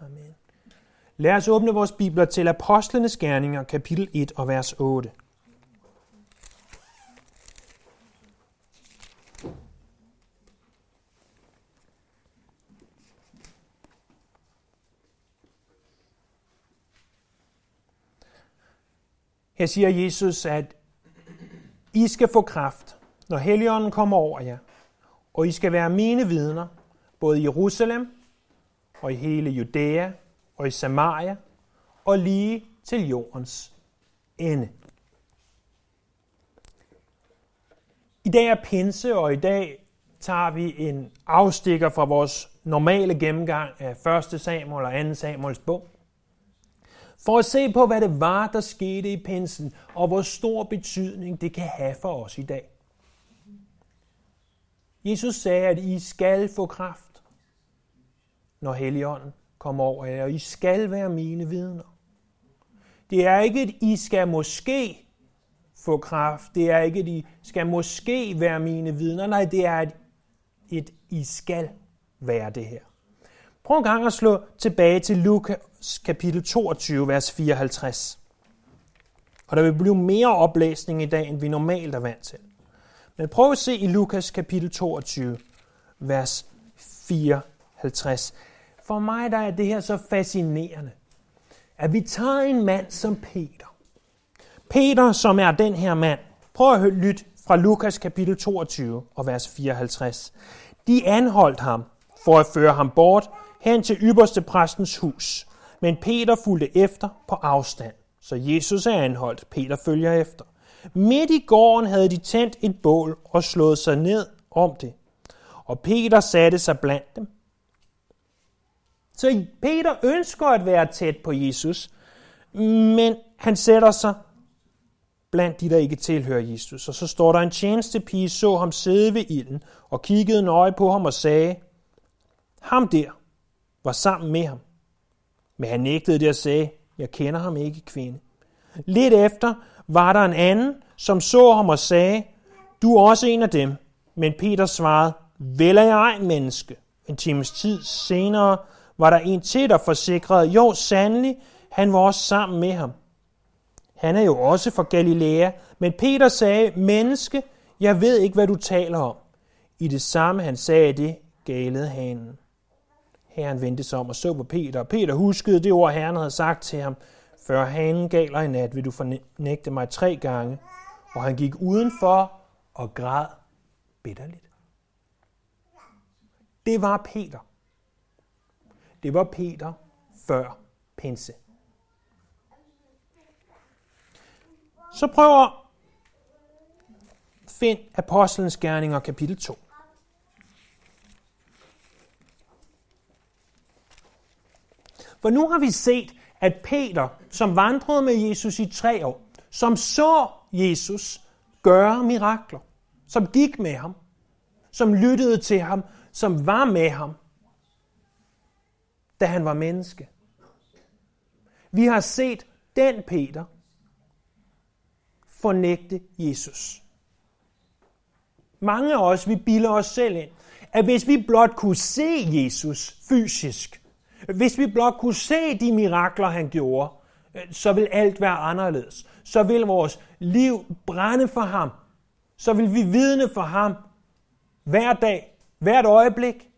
Amen. Lad os åbne vores bibler til Apostlenes Gerninger, kapitel 1 og vers 8. Her siger Jesus, at I skal få kraft, når Helligånden kommer over jer, og I skal være mine vidner, både i Jerusalem og i hele Judæa og i Samaria og lige til jordens ende. I dag er pinse, og i dag tager vi en afstikker fra vores normale gennemgang af 1. Samuel og 2. Samuels bog for at se på, hvad det var, der skete i pinsen, og hvor stor betydning det kan have for os i dag. Jesus sagde, at I skal få kraft, når Helligånden kommer over jer, og I skal være mine vidner. Det er ikke, at I skal måske få kraft. Det er ikke, at I skal måske være mine vidner. Nej, det er, at et, I skal være det her. Prøv en gang at slå tilbage til Lukas kapitel 22, vers 54. Og der vil blive mere oplæsning i dag, end vi normalt er vant til. Men prøv at se i Lukas kapitel 22, vers 54. For mig der er det her så fascinerende, at vi tager en mand som Peter. Peter, som er den her mand. Prøv at lytte fra Lukas kapitel 22 og vers 54. De anholdt ham for at føre ham bort hen til ypperste præstens hus. Men Peter fulgte efter på afstand. Så Jesus er anholdt. Peter følger efter. Midt i gården havde de tændt et bål og slået sig ned om det. Og Peter satte sig blandt dem. Så Peter ønsker at være tæt på Jesus, men han sætter sig blandt de, der ikke tilhører Jesus. Og så står der en tjenestepige, så ham sidde ved ilden og kiggede nøje på ham og sagde, ham der, var sammen med ham. Men han nægtede det og sagde, jeg kender ham ikke, kvinde. Lidt efter var der en anden, som så ham og sagde, du er også en af dem. Men Peter svarede, vel er jeg ej, menneske. En times tid senere var der en til, der forsikrede, jo sandelig, han var også sammen med ham. Han er jo også fra Galilea, men Peter sagde, menneske, jeg ved ikke, hvad du taler om. I det samme han sagde det, galede hanen. Herren vendte sig om og så på Peter, og Peter huskede det ord, Herren havde sagt til ham, før hanen galer i nat, vil du fornægte mig tre gange. Og han gik udenfor og græd bitterligt. Det var Peter. Det var Peter før pinse. Så prøver Find Apostlenes Gerninger kapitel 2. For nu har vi set, at Peter, som vandrede med Jesus i tre år, som så Jesus gøre mirakler, som gik med ham, som lyttede til ham, som var med ham, da han var menneske. Vi har set den Peter fornægte Jesus. Mange af os, vi bilder os selv ind, at hvis vi blot kunne se Jesus fysisk, hvis vi blot kunne se de mirakler, han gjorde, så vil alt være anderledes. Så vil vores liv brænde for ham. Så vil vi vidne for ham hver dag, hvert øjeblik.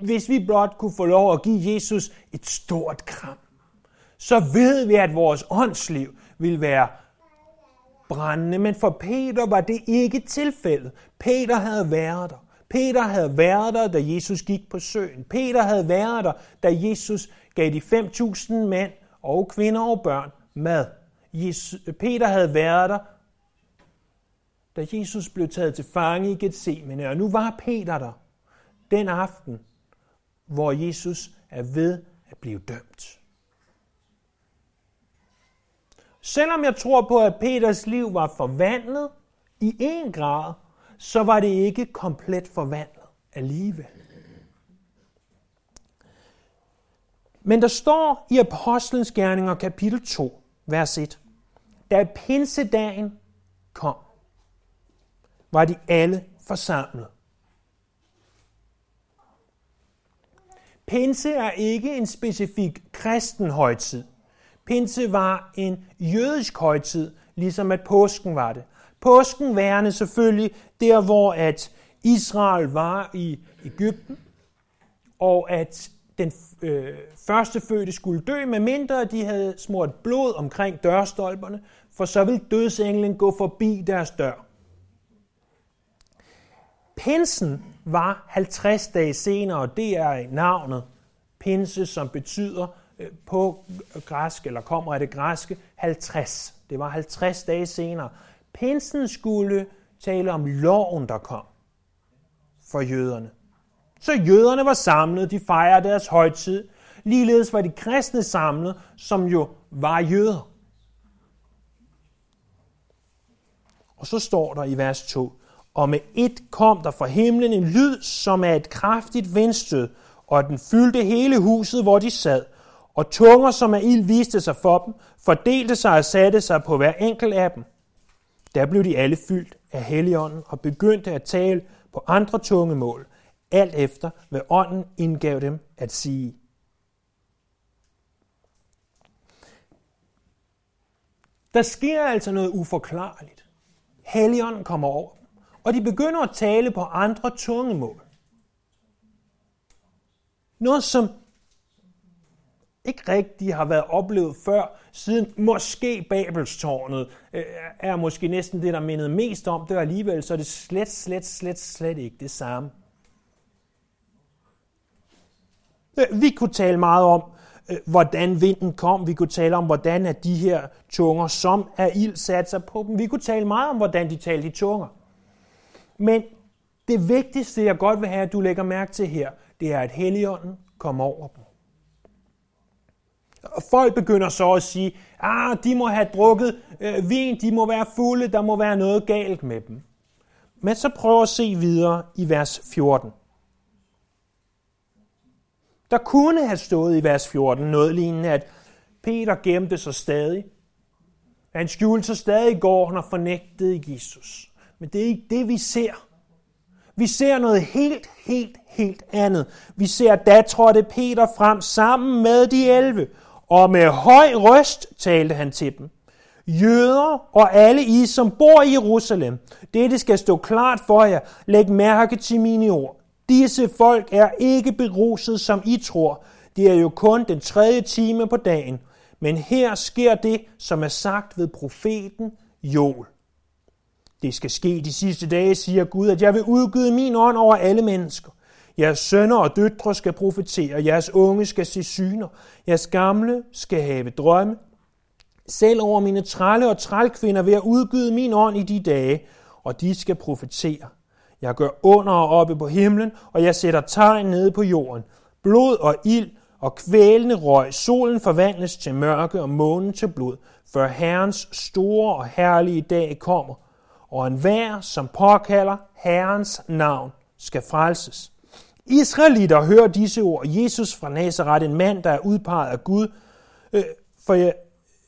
Hvis vi blot kunne få lov at give Jesus et stort kram, så ved vi, at vores åndsliv vil være brændende. Men for Peter var det ikke tilfældet. Peter havde været der. Peter havde været der, da Jesus gik på søen. Peter havde været der, da Jesus gav de 5.000 mænd og kvinder og børn mad. Jesus, Peter havde været der, da Jesus blev taget til fange i Gethsemane. Og nu var Peter der den aften, hvor Jesus er ved at blive dømt. Selvom jeg tror på, at Peters liv var forvandlet i en grad, så var det ikke komplet forvandlet alligevel. Men der står i Apostlenes Gerninger kapitel 2, vers 1, da pinsedagen kom, var de alle forsamlet. Pinse er ikke en specifik kristen højtid. Pinse var en jødisk højtid, ligesom at påsken var det. Påsken værende selvfølgelig der, hvor at Israel var i Ægypten, og at den øh, første fødte skulle dø, medmindre de havde smurt blod omkring dørstolperne, for så ville dødsenglen gå forbi deres dør. Pinsen var 50 dage senere, og det er navnet pinse, som betyder øh, på øh, græsk, eller kommer af det græske, 50. Det var 50 dage senere. Pinsen skulle tale om loven, der kom for jøderne. Så jøderne var samlet, de fejrede deres højtid. Ligeledes var de kristne samlet, som jo var jøder. Og så står der i vers 2, og med et kom der fra himlen en lyd, som er et kraftigt vindstød, og den fyldte hele huset, hvor de sad. Og tunger, som af ild viste sig for dem, fordelte sig og satte sig på hver enkelt af dem. Der blev de alle fyldt af Helligånden og begyndte at tale på andre tungemål, alt efter hvad ånden indgav dem at sige. Der sker altså noget uforklarligt. Helligånden kommer over og de begynder at tale på andre tungemål. Noget, som ikke rigtig har været oplevet før, siden måske Babelstårnet øh, er måske næsten det, der mindede mest om det, og alligevel så er det slet, slet, slet, slet ikke det samme. Øh, vi kunne tale meget om, øh, hvordan vinden kom. Vi kunne tale om, hvordan at de her tunger, som er ild, satte sig på dem. Vi kunne tale meget om, hvordan de talte i tunger. Men det vigtigste, jeg godt vil have, at du lægger mærke til her, det er, at Helligånden kommer over dem. Og folk begynder så at sige, ah, de må have drukket øh, vin, de må være fulde, der må være noget galt med dem. Men så prøv at se videre i vers 14. Der kunne have stået i vers 14 noget lignende, at Peter gemte sig stadig. Han skjulte sig stadig i gården og fornægtede Jesus. Men det er ikke det, vi ser. Vi ser noget helt, helt, helt andet. Vi ser, da trådte Peter frem sammen med de elve, og med høj røst talte han til dem. Jøder og alle I, som bor i Jerusalem, dette skal stå klart for jer. Læg mærke til mine ord. Disse folk er ikke beruset, som I tror. Det er jo kun den tredje time på dagen. Men her sker det, som er sagt ved profeten Joel. Det skal ske de sidste dage, siger Gud, at jeg vil udgyde min ånd over alle mennesker. Jeres sønner og døtre skal profetere, jeres unge skal se syner, jeres gamle skal have drømme. Selv over mine trælle og trælkvinder vil jeg udgyde min ånd i de dage, og de skal profetere. Jeg gør under og oppe på himlen, og jeg sætter tegn nede på jorden. Blod og ild og kvælende røg. Solen forvandles til mørke og månen til blod, før Herrens store og herlige dag kommer. Og enhver, som påkalder Herrens navn, skal frelses. Israelitter hører disse ord. Jesus fra Nazareth, en mand, der er udpeget af Gud, øh, for, jer,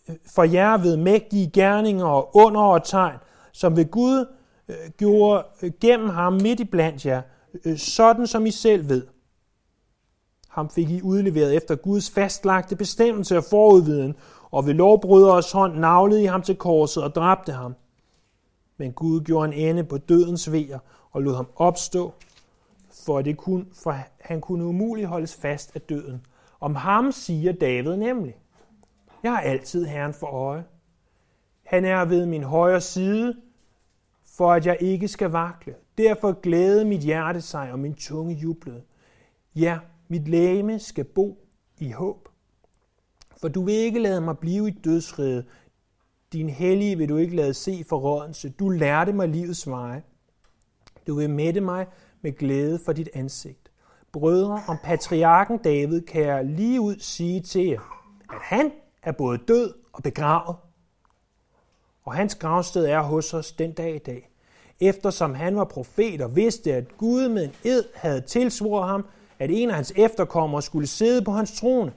øh, for jer ved mægtige gerninger og under og tegn, som ved Gud øh, gjorde øh, gennem ham midt i blandt jer, øh, sådan som I selv ved. Ham fik I udleveret efter Guds fastlagte bestemmelse og forudviden, og ved lovbryderes hånd navlede I ham til korset og dræbte ham. Men Gud gjorde en ende på dødens vejer og lod ham opstå for, det kunne, for han kunne umuligt holdes fast af døden. Om ham siger David nemlig, jeg har altid Herren for øje. Han er ved min højre side, for at jeg ikke skal vakle. Derfor glæde mit hjerte sig, og min tunge jublede. Ja, mit læme skal bo i håb. For du vil ikke lade mig blive i dødsrede. Din hellige vil du ikke lade se forrådelse. Du lærte mig livets veje. Du vil mætte mig med glæde for dit ansigt. Brødre, om patriarken David kan jeg lige ud sige til jer, at han er både død og begravet. Og hans gravsted er hos os den dag i dag. Eftersom han var profet og vidste, at Gud med en ed havde tilsvoret ham, at en af hans efterkommere skulle sidde på hans trone,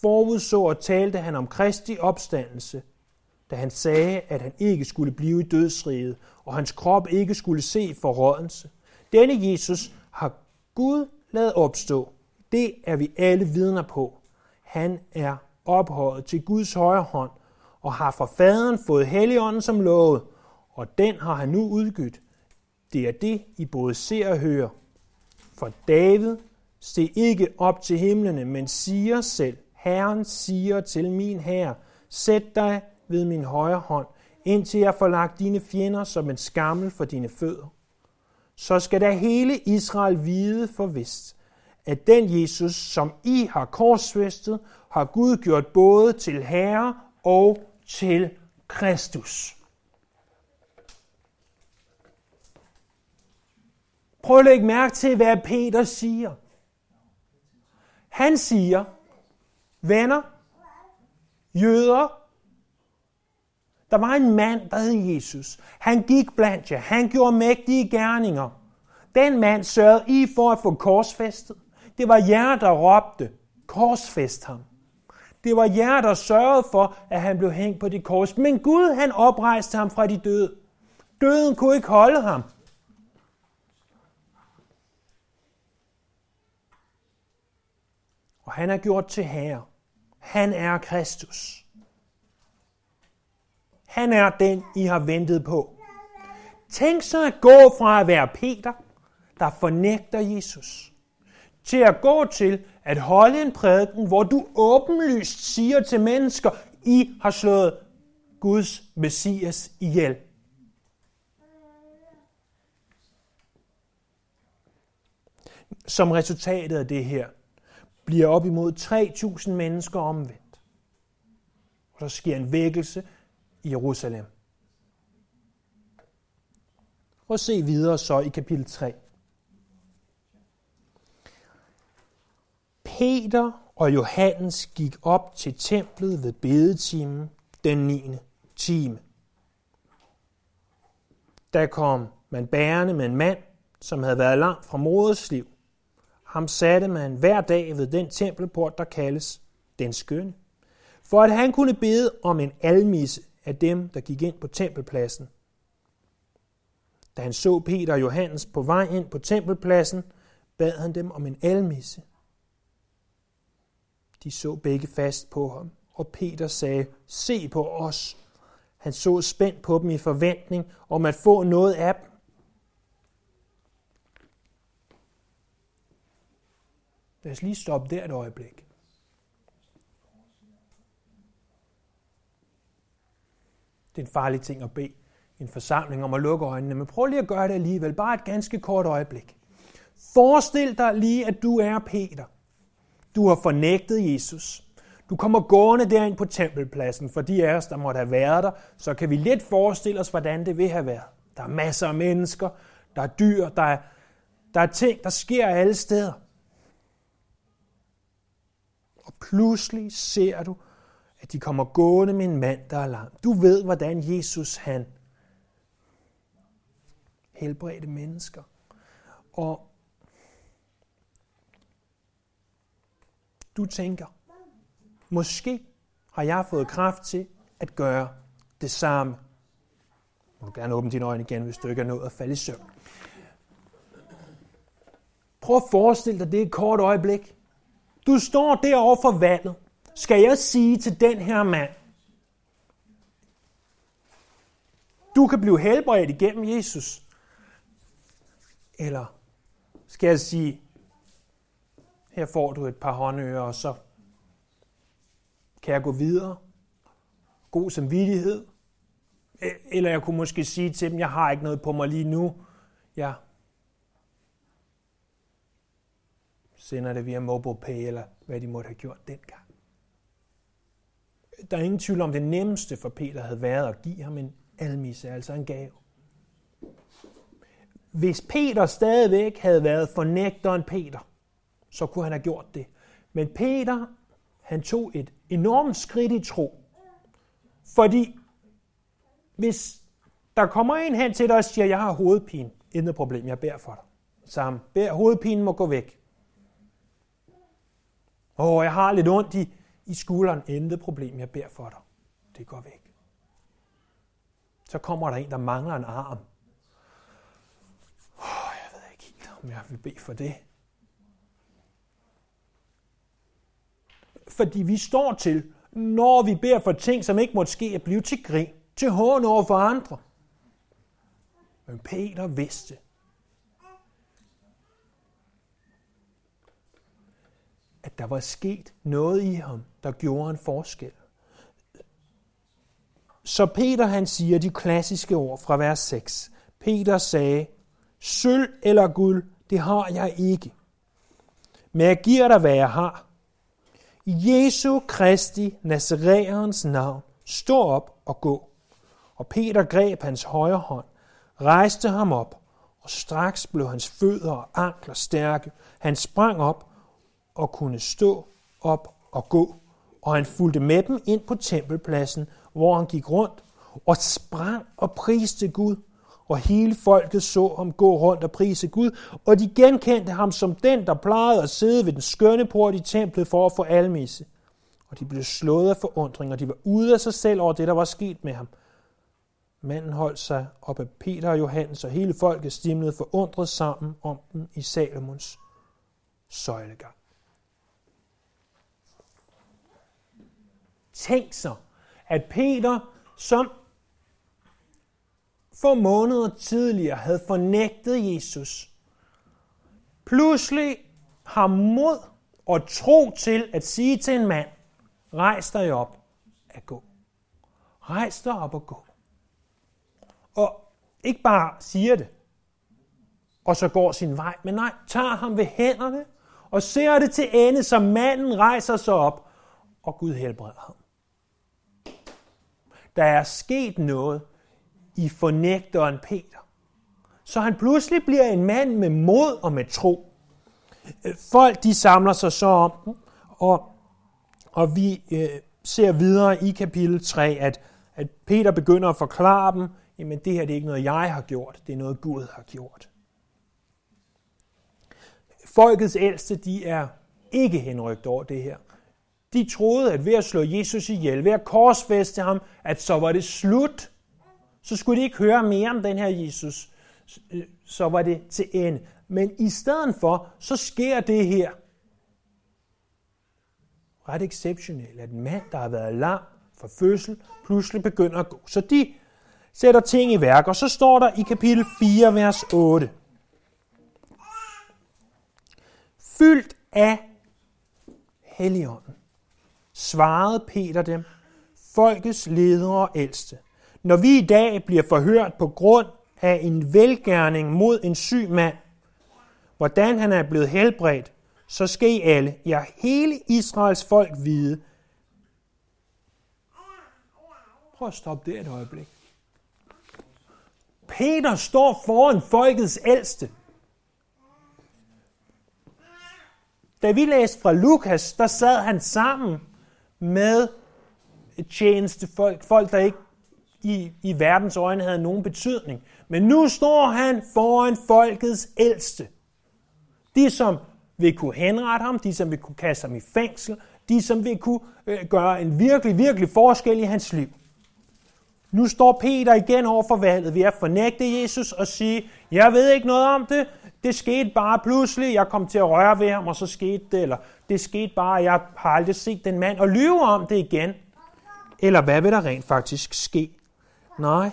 forudså og talte han om Kristi opstandelse, da han sagde, at han ikke skulle blive i dødsriget, og hans krop ikke skulle se forrådelse. Denne Jesus har Gud lavet opstå Det er vi alle vidner på. Han er ophøjet til Guds højre hånd og har fra faderen fået Helligånden som lovet, og den har han nu udgydt. Det er det, I både ser og hører. For David se ikke op til himlene, men siger selv, Herren siger til min herre, sæt dig ved min højre hånd, indtil jeg får lagt dine fjender som en skammel for dine fødder. Så skal der hele Israel vide for vist, at den Jesus, som I har korsfæstet, har Gud gjort både til Herre og til Kristus. Prøv at lægge mærke til, hvad Peter siger. Han siger, venner, jøder, der var en mand, der hed Jesus. Han gik blandt jer. Han gjorde mægtige gerninger. Den mand sørgede I for at få korsfæstet. Det var jer, der råbte, korsfæst ham. Det var jer, der sørgede for, at han blev hængt på det kors. Men Gud, han oprejste ham fra de døde. Døden kunne ikke holde ham. Og han er gjort til herre. Han er Kristus. Han er den, I har ventet på. Tænk så at gå fra at være Peter, der fornægter Jesus, til at gå til at holde en prædiken, hvor du åbenlyst siger til mennesker, I har slået Guds Messias ihjel. Som resultatet af det her, bliver op imod 3.000 mennesker omvendt. Og der sker en vækkelse Jerusalem. Og se videre så i kapitel 3. Peter og Johannes gik op til templet ved bedetimen den 9. time. Der kom man bærende med en mand, som havde været langt fra moders liv. Ham satte man hver dag ved den tempelport, der kaldes Den Skønne, for at han kunne bede om en almisse af dem, der gik ind på tempelpladsen. Da han så Peter og Johannes på vej ind på tempelpladsen, bad han dem om en almisse. De så begge fast på ham, og Peter sagde, se på os. Han så spændt på dem i forventning om at få noget af dem. Lad os lige stoppe der et øjeblik. Det er en farlig ting at bede en forsamling om at lukke øjnene, men prøv lige at gøre det alligevel, bare et ganske kort øjeblik. Forestil dig lige, at du er Peter. Du har fornægtet Jesus. Du kommer gående derind på tempelpladsen. For de af os, der måtte have været der, så kan vi lidt forestille os, hvordan det vil have været. Der er masser af mennesker, der er dyr, der er, der er ting, der sker alle steder. Og pludselig ser du, at de kommer gående med en mand, der er lam. Du ved, hvordan Jesus han helbredte mennesker. Og du tænker, måske har jeg fået kraft til at gøre det samme. Du må gerne åbne dine øjne igen, hvis du ikke er nået at falde i søvn. Prøv at forestille dig det et kort øjeblik. Du står derovre for vandet. Skal jeg sige til den her mand, du kan blive helbredt igennem Jesus? Eller skal jeg sige, her får du et par håndører, og så kan jeg gå videre. God samvittighed. E- eller jeg kunne måske sige til dem, jeg har ikke noget på mig lige nu. Jeg sender det via MobilePay, eller hvad de måtte have gjort dengang. Der er ingen tvivl om, det nemmeste for Peter havde været at give ham en almisse, altså en gave. Hvis Peter stadigvæk havde været fornægteren Peter, så kunne han have gjort det. Men Peter, han tog et enormt skridt i tro. Fordi hvis der kommer en hen til dig og siger, jeg har hovedpine, intet problem, jeg beder for dig. Sammen. Bær, hovedpinen må gå væk. Åh, jeg har lidt ondt i, i skulderen, intet problem, jeg beder for dig. Det går væk. Så kommer der en, der mangler en arm. Oh, jeg ved ikke helt, om jeg vil bede for det. fordi vi står til, når vi beder for ting, som ikke måtte ske, at blive til grin, til hån over for andre. Men Peter vidste, der var sket noget i ham, der gjorde en forskel. Så Peter han siger de klassiske ord fra vers 6. Peter sagde, sølv eller guld, det har jeg ikke. Men jeg giver dig, hvad jeg har. I Jesu Kristi Nazareans navn, stå op og gå. Og Peter greb hans højre hånd, rejste ham op, og straks blev hans fødder og ankler stærke. Han sprang op og kunne stå op og gå, og han fulgte med dem ind på tempelpladsen, hvor han gik rundt og sprang og priste Gud og hele folket så ham gå rundt og prise Gud, og de genkendte ham som den, der plejede at sidde ved den skønne port i templet for at få almisse. Og de blev slået af forundring, og de var ude af sig selv over det, der var sket med ham. Manden holdt sig op af Peter og Johannes, og hele folket stimlede forundret sammen om dem i Salomons søjlegang. Tænk så, at Peter, som få måneder tidligere havde fornægtet Jesus, pludselig har mod og tro til at sige til en mand, rejs dig op at gå. Rejs dig op og gå. Og ikke bare siger det, og så går sin vej, men nej, tager ham ved hænderne og ser det til ende, så manden rejser sig op, og Gud helbreder ham. Der er sket noget i fornægteren Peter. Så han pludselig bliver en mand med mod og med tro. Øh, folk de samler sig så om den, og, og vi øh, ser videre i kapitel 3, at, at Peter begynder at forklare dem, jamen det her det er ikke noget, jeg har gjort, det er noget, Gud har gjort. Folkets ældste, de er ikke henrygt over det her. De troede, at ved at slå Jesus ihjel, ved at korsfeste ham, at så var det slut så skulle de ikke høre mere om den her Jesus. Så var det til ende. Men i stedet for, så sker det her ret exceptionelt, at en mand, der har været lam for fødsel, pludselig begynder at gå. Så de sætter ting i værk, og så står der i kapitel 4, vers 8. Fyldt af Helligånden, svarede Peter dem, folkets ledere og ældste. Når vi i dag bliver forhørt på grund af en velgærning mod en syg mand, hvordan han er blevet helbredt, så skal I alle, ja hele Israels folk vide. Prøv at stoppe det et øjeblik. Peter står foran folkets ældste. Da vi læste fra Lukas, der sad han sammen med et tjenestefolk, folk, der ikke i, i verdens øjne havde nogen betydning. Men nu står han foran folkets ældste. De, som vil kunne henrette ham, de, som vil kunne kaste ham i fængsel, de, som vil kunne øh, gøre en virkelig, virkelig forskel i hans liv. Nu står Peter igen over for valget ved at fornægte Jesus og sige, jeg ved ikke noget om det, det skete bare pludselig, jeg kom til at røre ved ham, og så skete det, eller det skete bare, jeg har aldrig set den mand, og lyve om det igen. Eller hvad vil der rent faktisk ske? Nej.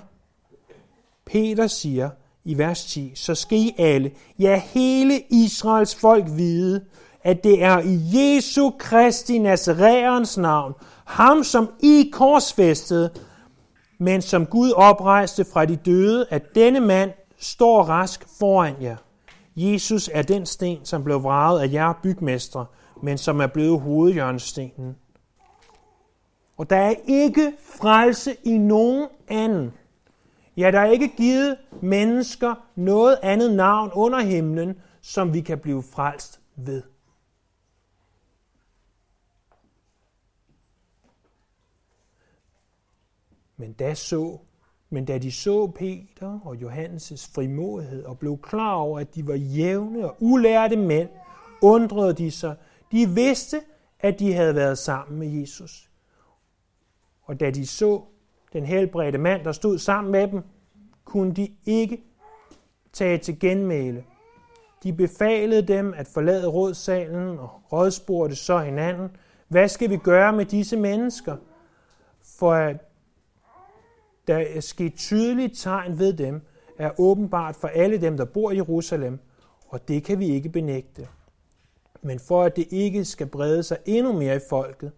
Peter siger i vers 10, så skal I alle, ja hele Israels folk vide, at det er i Jesu Kristi Nazareans navn, ham som I korsfæstede, men som Gud oprejste fra de døde, at denne mand står rask foran jer. Jesus er den sten, som blev vraget af jer bygmestre, men som er blevet hovedjørnestenen. Og der er ikke frelse i nogen anden. Ja, der er ikke givet mennesker noget andet navn under himlen, som vi kan blive frelst ved. Men da, så, men da de så Peter og Johannes' frimodighed og blev klar over, at de var jævne og ulærte mænd, undrede de sig. De vidste, at de havde været sammen med Jesus. Og da de så den helbredte mand, der stod sammen med dem, kunne de ikke tage til genmæle. De befalede dem at forlade rådsalen og rådspurgte så hinanden, Hvad skal vi gøre med disse mennesker? For at der er sket tydeligt tegn ved dem, er åbenbart for alle dem, der bor i Jerusalem, og det kan vi ikke benægte. Men for at det ikke skal brede sig endnu mere i folket,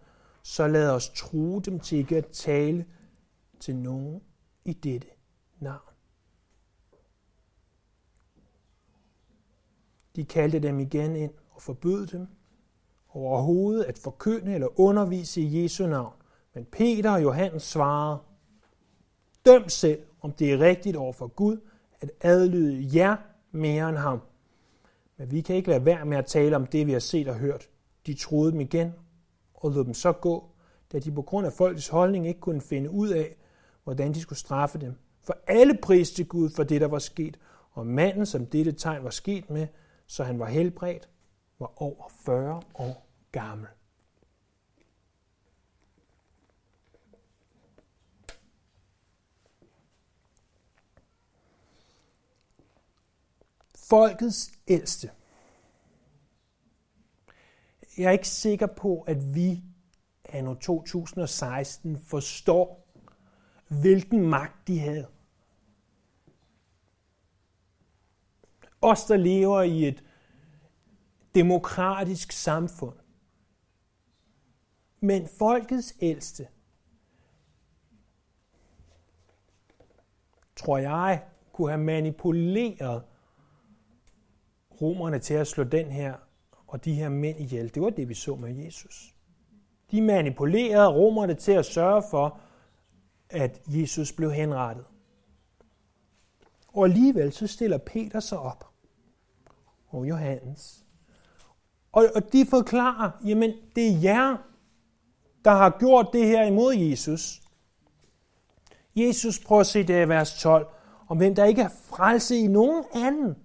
så lad os true dem til ikke at tale til nogen i dette navn. De kaldte dem igen ind og forbød dem overhovedet at forkynde eller undervise i Jesu navn. Men Peter og Johannes svarede, døm selv, om det er rigtigt over for Gud at adlyde jer mere end ham. Men vi kan ikke lade være med at tale om det, vi har set og hørt. De troede dem igen og lod dem så gå, da de på grund af folkets holdning ikke kunne finde ud af, hvordan de skulle straffe dem. For alle priste Gud for det, der var sket, og manden, som dette tegn var sket med, så han var helbredt, var over 40 år gammel. Folkets ældste. Jeg er ikke sikker på, at vi anno 2016 forstår, hvilken magt de havde. Os, der lever i et demokratisk samfund. Men folkets ældste, tror jeg, kunne have manipuleret romerne til at slå den her og de her mænd ihjel. Det var det, vi så med Jesus. De manipulerede romerne til at sørge for, at Jesus blev henrettet. Og alligevel så stiller Peter sig op, og Johannes. Og, og de forklarer, jamen det er jer, der har gjort det her imod Jesus. Jesus prøver at se det i vers 12, om hvem der ikke er frelse i nogen anden.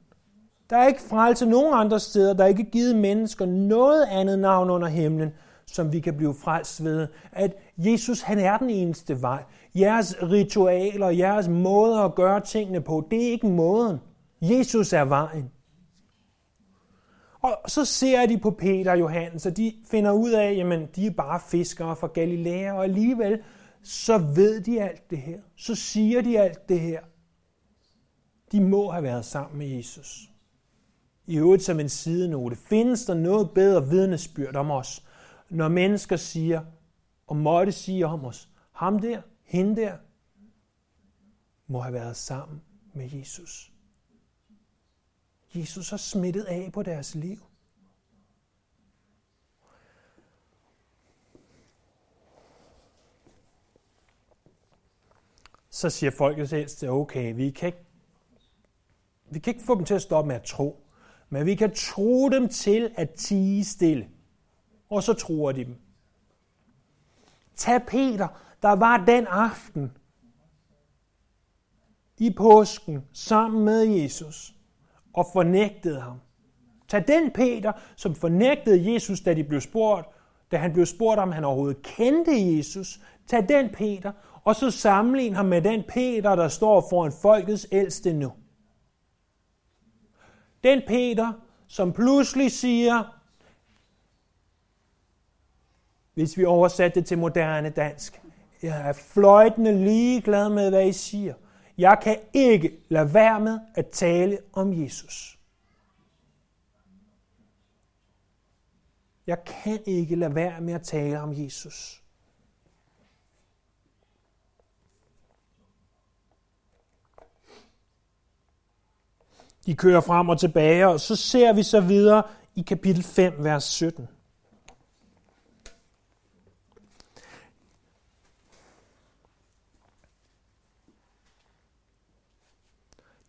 Der er ikke frelse altså nogen andre steder. Der er ikke givet mennesker noget andet navn under himlen, som vi kan blive frelst ved. At Jesus, han er den eneste vej. Jeres ritualer, jeres måder at gøre tingene på, det er ikke måden. Jesus er vejen. Og så ser de på Peter og Johannes, og de finder ud af, jamen, de er bare fiskere fra Galilea, og alligevel så ved de alt det her. Så siger de alt det her. De må have været sammen med Jesus. I øvrigt som en sidenote. Findes der noget bedre vidnesbyrd om os, når mennesker siger, og måtte sige om os, ham der, hende der, må have været sammen med Jesus. Jesus har smittet af på deres liv. Så siger folkets ældste, okay, vi kan, ikke, vi kan ikke få dem til at stoppe med at tro, men vi kan tro dem til at tige stille. Og så tror de dem. Tag Peter, der var den aften i påsken sammen med Jesus og fornægtede ham. Tag den Peter, som fornægtede Jesus, da, de blev spurgt, da han blev spurgt, om han overhovedet kendte Jesus. Tag den Peter, og så sammenlign ham med den Peter, der står foran folkets ældste nu. Den Peter, som pludselig siger, hvis vi oversatte det til moderne dansk, jeg er fløjtende ligeglad med, hvad I siger. Jeg kan ikke lade være med at tale om Jesus. Jeg kan ikke lade være med at tale om Jesus. De kører frem og tilbage, og så ser vi så videre i kapitel 5, vers 17.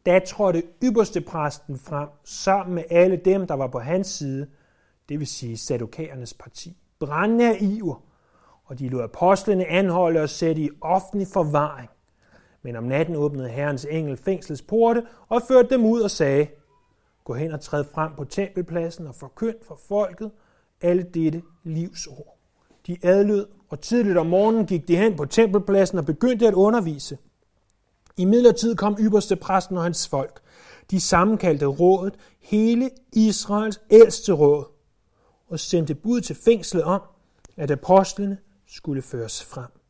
Da trådte ypperste præsten frem sammen med alle dem, der var på hans side, det vil sige sadokæernes parti. Brændende af iver, og de lod apostlene anholde og sætte i offentlig forvaring. Men om natten åbnede Herrens engel fængslets porte og førte dem ud og sagde, Gå hen og træd frem på tempelpladsen og forkynd for folket alle dette livsord. De adlød, og tidligt om morgenen gik de hen på tempelpladsen og begyndte at undervise. I midlertid kom ypperste præsten og hans folk. De sammenkaldte rådet, hele Israels ældste råd, og sendte bud til fængslet om, at apostlene skulle føres frem.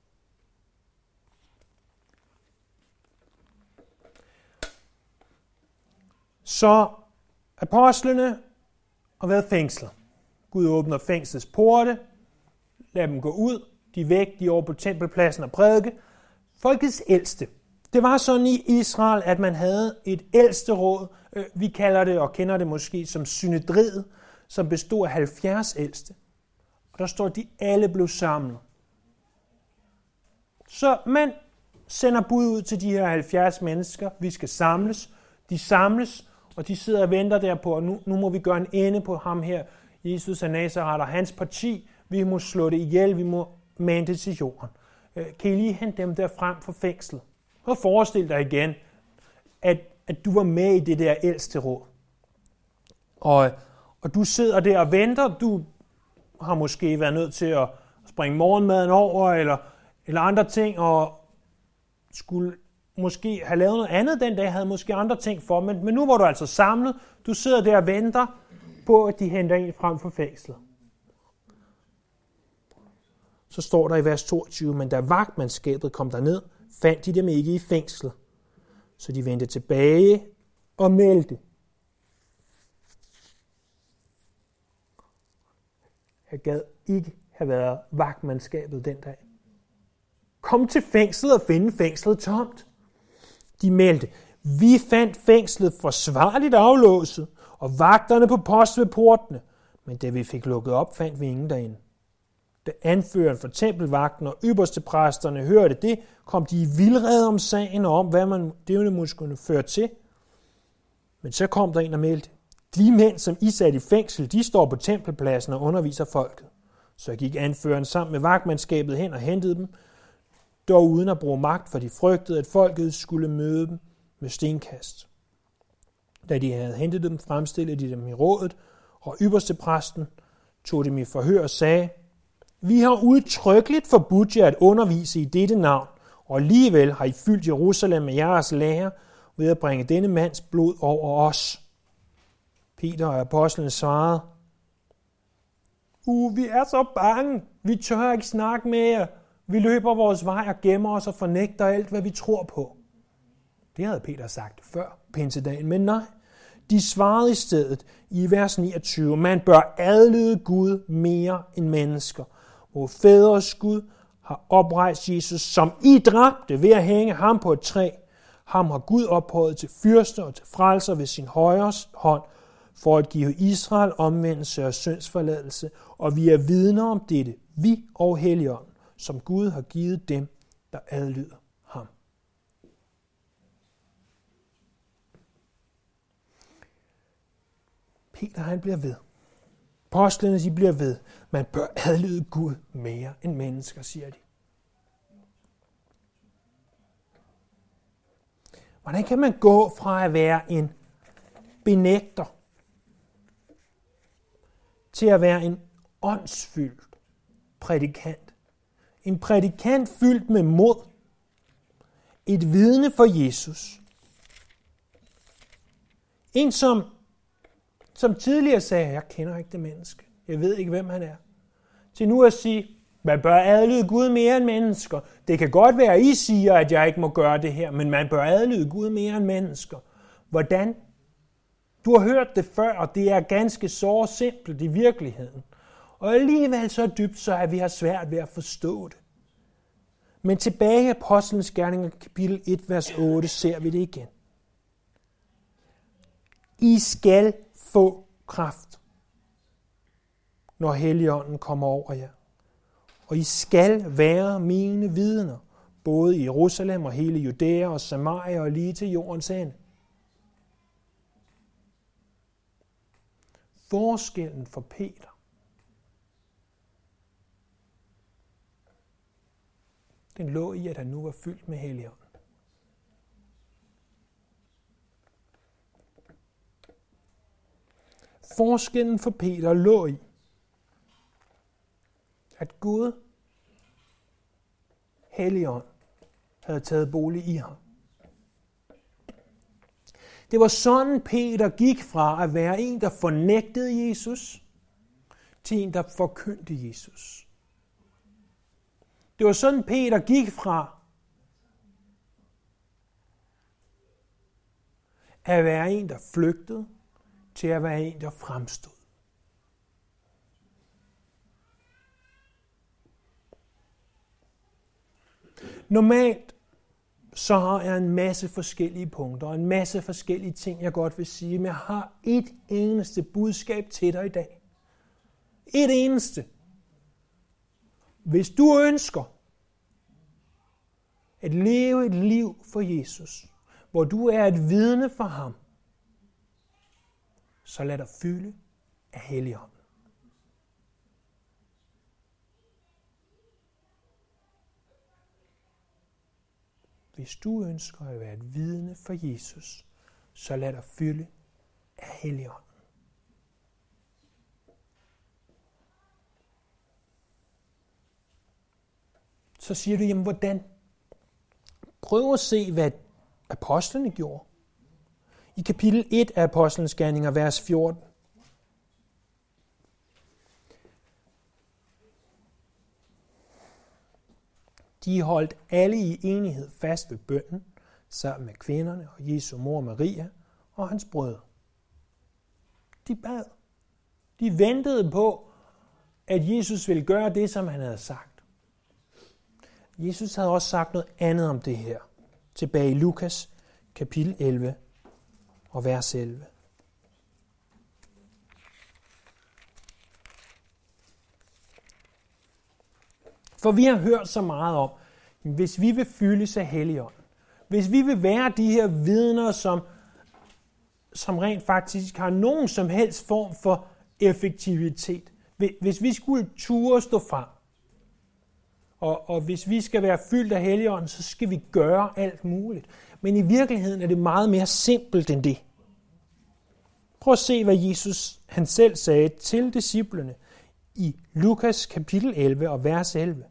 Så apostlene har været fængslet. Gud åbner fængslets porte, lader dem gå ud, de er væk, de er over på tempelpladsen og prædike. Folkets ældste. Det var sådan i Israel, at man havde et ældste råd. Øh, vi kalder det og kender det måske som synedriet, som bestod af 70 ældste. Og der står, at de alle blev samlet. Så man sender bud ud til de her 70 mennesker. Vi skal samles. De samles, og de sidder og venter der på, nu, nu må vi gøre en ende på ham her, Jesus af Nazareth og hans parti. Vi må slå det ihjel, vi må mande det til jorden. Øh, kan I lige hente dem der frem fra fængslet? Og forestil dig igen, at, at du var med i det der ældste råd. Og, og du sidder der og venter. Du har måske været nødt til at springe morgenmaden over, eller, eller andre ting, og skulle måske have lavet noget andet den dag, havde måske andre ting for, men, men nu var du altså samlet. Du sidder der og venter på, at de henter en frem for fængslet. Så står der i vers 22, men da vagtmandskabet kom derned, fandt de dem ikke i fængslet. Så de vendte tilbage og meldte. Jeg gad ikke have været vagtmandskabet den dag. Kom til fængslet og finde fængslet tomt. De meldte, vi fandt fængslet forsvarligt aflåset, og vagterne på post ved portene. Men da vi fik lukket op, fandt vi ingen derinde. Da anføreren for tempelvagten og ypperste præsterne hørte det, kom de i vildrede om sagen og om, hvad man det måske kunne føre til. Men så kom der en og meldte, de mænd, som I satte i fængsel, de står på tempelpladsen og underviser folket. Så gik anføreren sammen med vagtmandskabet hen og hentede dem, dog uden at bruge magt, for de frygtede, at folket skulle møde dem med stenkast. Da de havde hentet dem, fremstillede de dem i rådet, og ypperste præsten tog dem i forhør og sagde, vi har udtrykkeligt forbudt jer at undervise i dette navn, og alligevel har I fyldt Jerusalem med jeres lære ved at bringe denne mands blod over os. Peter og apostlen svarede, Uh, vi er så bange. Vi tør ikke snakke med jer. Vi løber vores vej og gemmer os og fornægter alt, hvad vi tror på. Det havde Peter sagt før pinsedagen, men nej. De svarede i stedet i vers 29, man bør adlyde Gud mere end mennesker. Hvor fædres Gud har oprejst Jesus, som I dræbte ved at hænge ham på et træ. Ham har Gud ophøjet til fyrste og til frelser ved sin højre hånd, for at give Israel omvendelse og syndsforladelse, og vi er vidner om dette, vi og Helligånden, som Gud har givet dem, der adlyder ham. Peter han bliver ved. Postlene de bliver ved. Man bør adlyde Gud mere end mennesker, siger de. Hvordan kan man gå fra at være en benægter til at være en åndsfyldt prædikant? En prædikant fyldt med mod. Et vidne for Jesus. En, som, som tidligere sagde, jeg kender ikke det menneske. Jeg ved ikke, hvem han er. Til nu at sige, man bør adlyde Gud mere end mennesker. Det kan godt være, at I siger, at jeg ikke må gøre det her, men man bør adlyde Gud mere end mennesker. Hvordan? Du har hørt det før, og det er ganske så simpelt i virkeligheden. Og alligevel så dybt, så at vi har svært ved at forstå det. Men tilbage i Apostlenes Gerninger, kapitel 1, vers 8, ser vi det igen. I skal få kraft, når Helligånden kommer over jer. Og I skal være mine vidner, både i Jerusalem og hele Judæa og Samaria og lige til jordens ende. Forskellen for Peter den lå i, at han nu var fyldt med Helligånden. Forskellen for Peter lå i, at Gud, Helligånd, havde taget bolig i ham. Det var sådan, Peter gik fra at være en, der fornægtede Jesus, til en, der forkyndte Jesus. Det var sådan, Peter gik fra at være en, der flygtede, til at være en, der fremstod. Normalt så har jeg en masse forskellige punkter og en masse forskellige ting, jeg godt vil sige, men jeg har et eneste budskab til dig i dag. Et eneste. Hvis du ønsker at leve et liv for Jesus, hvor du er et vidne for ham, så lad dig fylde af Helligånden. Hvis du ønsker at være et vidne for Jesus, så lad dig fylde af Helligånden. Så siger du, jamen hvordan? Prøv at se, hvad apostlene gjorde. I kapitel 1 af Apostlenes Gerninger, vers 14. De holdt alle i enighed fast ved bønden, sammen med kvinderne og Jesu mor Maria og hans brødre. De bad. De ventede på, at Jesus ville gøre det, som han havde sagt. Jesus havde også sagt noget andet om det her, tilbage i Lukas kapitel 11 og vers 11. For vi har hørt så meget om, hvis vi vil fyldes af Helligånden, hvis vi vil være de her vidner, som, som rent faktisk har nogen som helst form for effektivitet, hvis vi skulle ture stå frem, og, og hvis vi skal være fyldt af Helligånden, så skal vi gøre alt muligt. Men i virkeligheden er det meget mere simpelt end det. Prøv at se, hvad Jesus han selv sagde til disciplene i Lukas kapitel 11 og vers 11.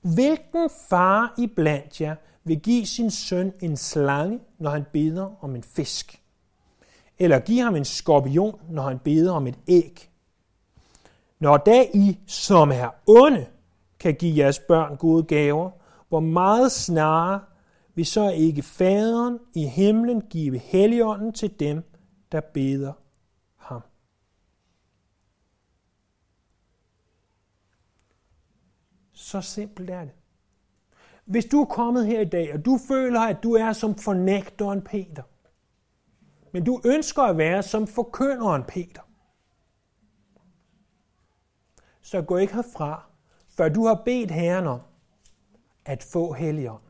Hvilken far i blandt jer vil give sin søn en slange, når han beder om en fisk? Eller give ham en skorpion, når han beder om et æg? Når da I, som er onde, kan give jeres børn gode gaver, hvor meget snarere vil så ikke faderen i himlen give helligånden til dem, der beder ham. Så simpelt er det. Hvis du er kommet her i dag, og du føler, at du er som fornægteren Peter, men du ønsker at være som forkynderen Peter, så gå ikke herfra, før du har bedt Herren om at få Helligånd.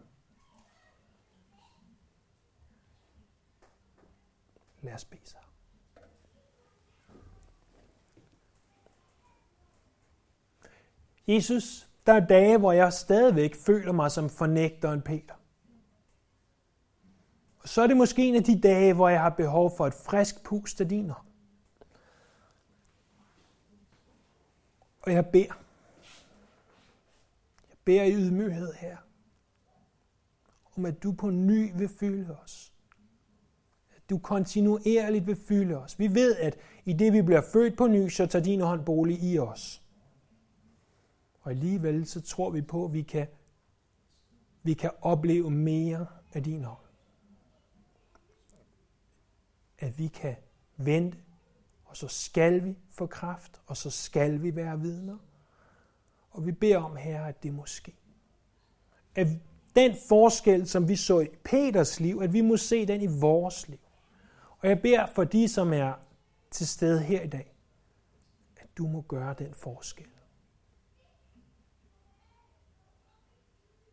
Lad os bede sig. Jesus, der er dage, hvor jeg stadigvæk føler mig som fornægteren Peter. Og så er det måske en af de dage, hvor jeg har behov for et frisk pust af din Og jeg beder. Jeg beder i ydmyghed her, om at du på ny vil fylde os du kontinuerligt vil fylde os. Vi ved, at i det vi bliver født på ny, så tager din hånd bolig i os. Og alligevel så tror vi på, at vi kan, vi kan opleve mere af din hånd. At vi kan vente, og så skal vi få kraft, og så skal vi være vidner. Og vi beder om, Herre, at det må ske. At den forskel, som vi så i Peters liv, at vi må se den i vores liv. Og jeg beder for de, som er til stede her i dag, at du må gøre den forskel.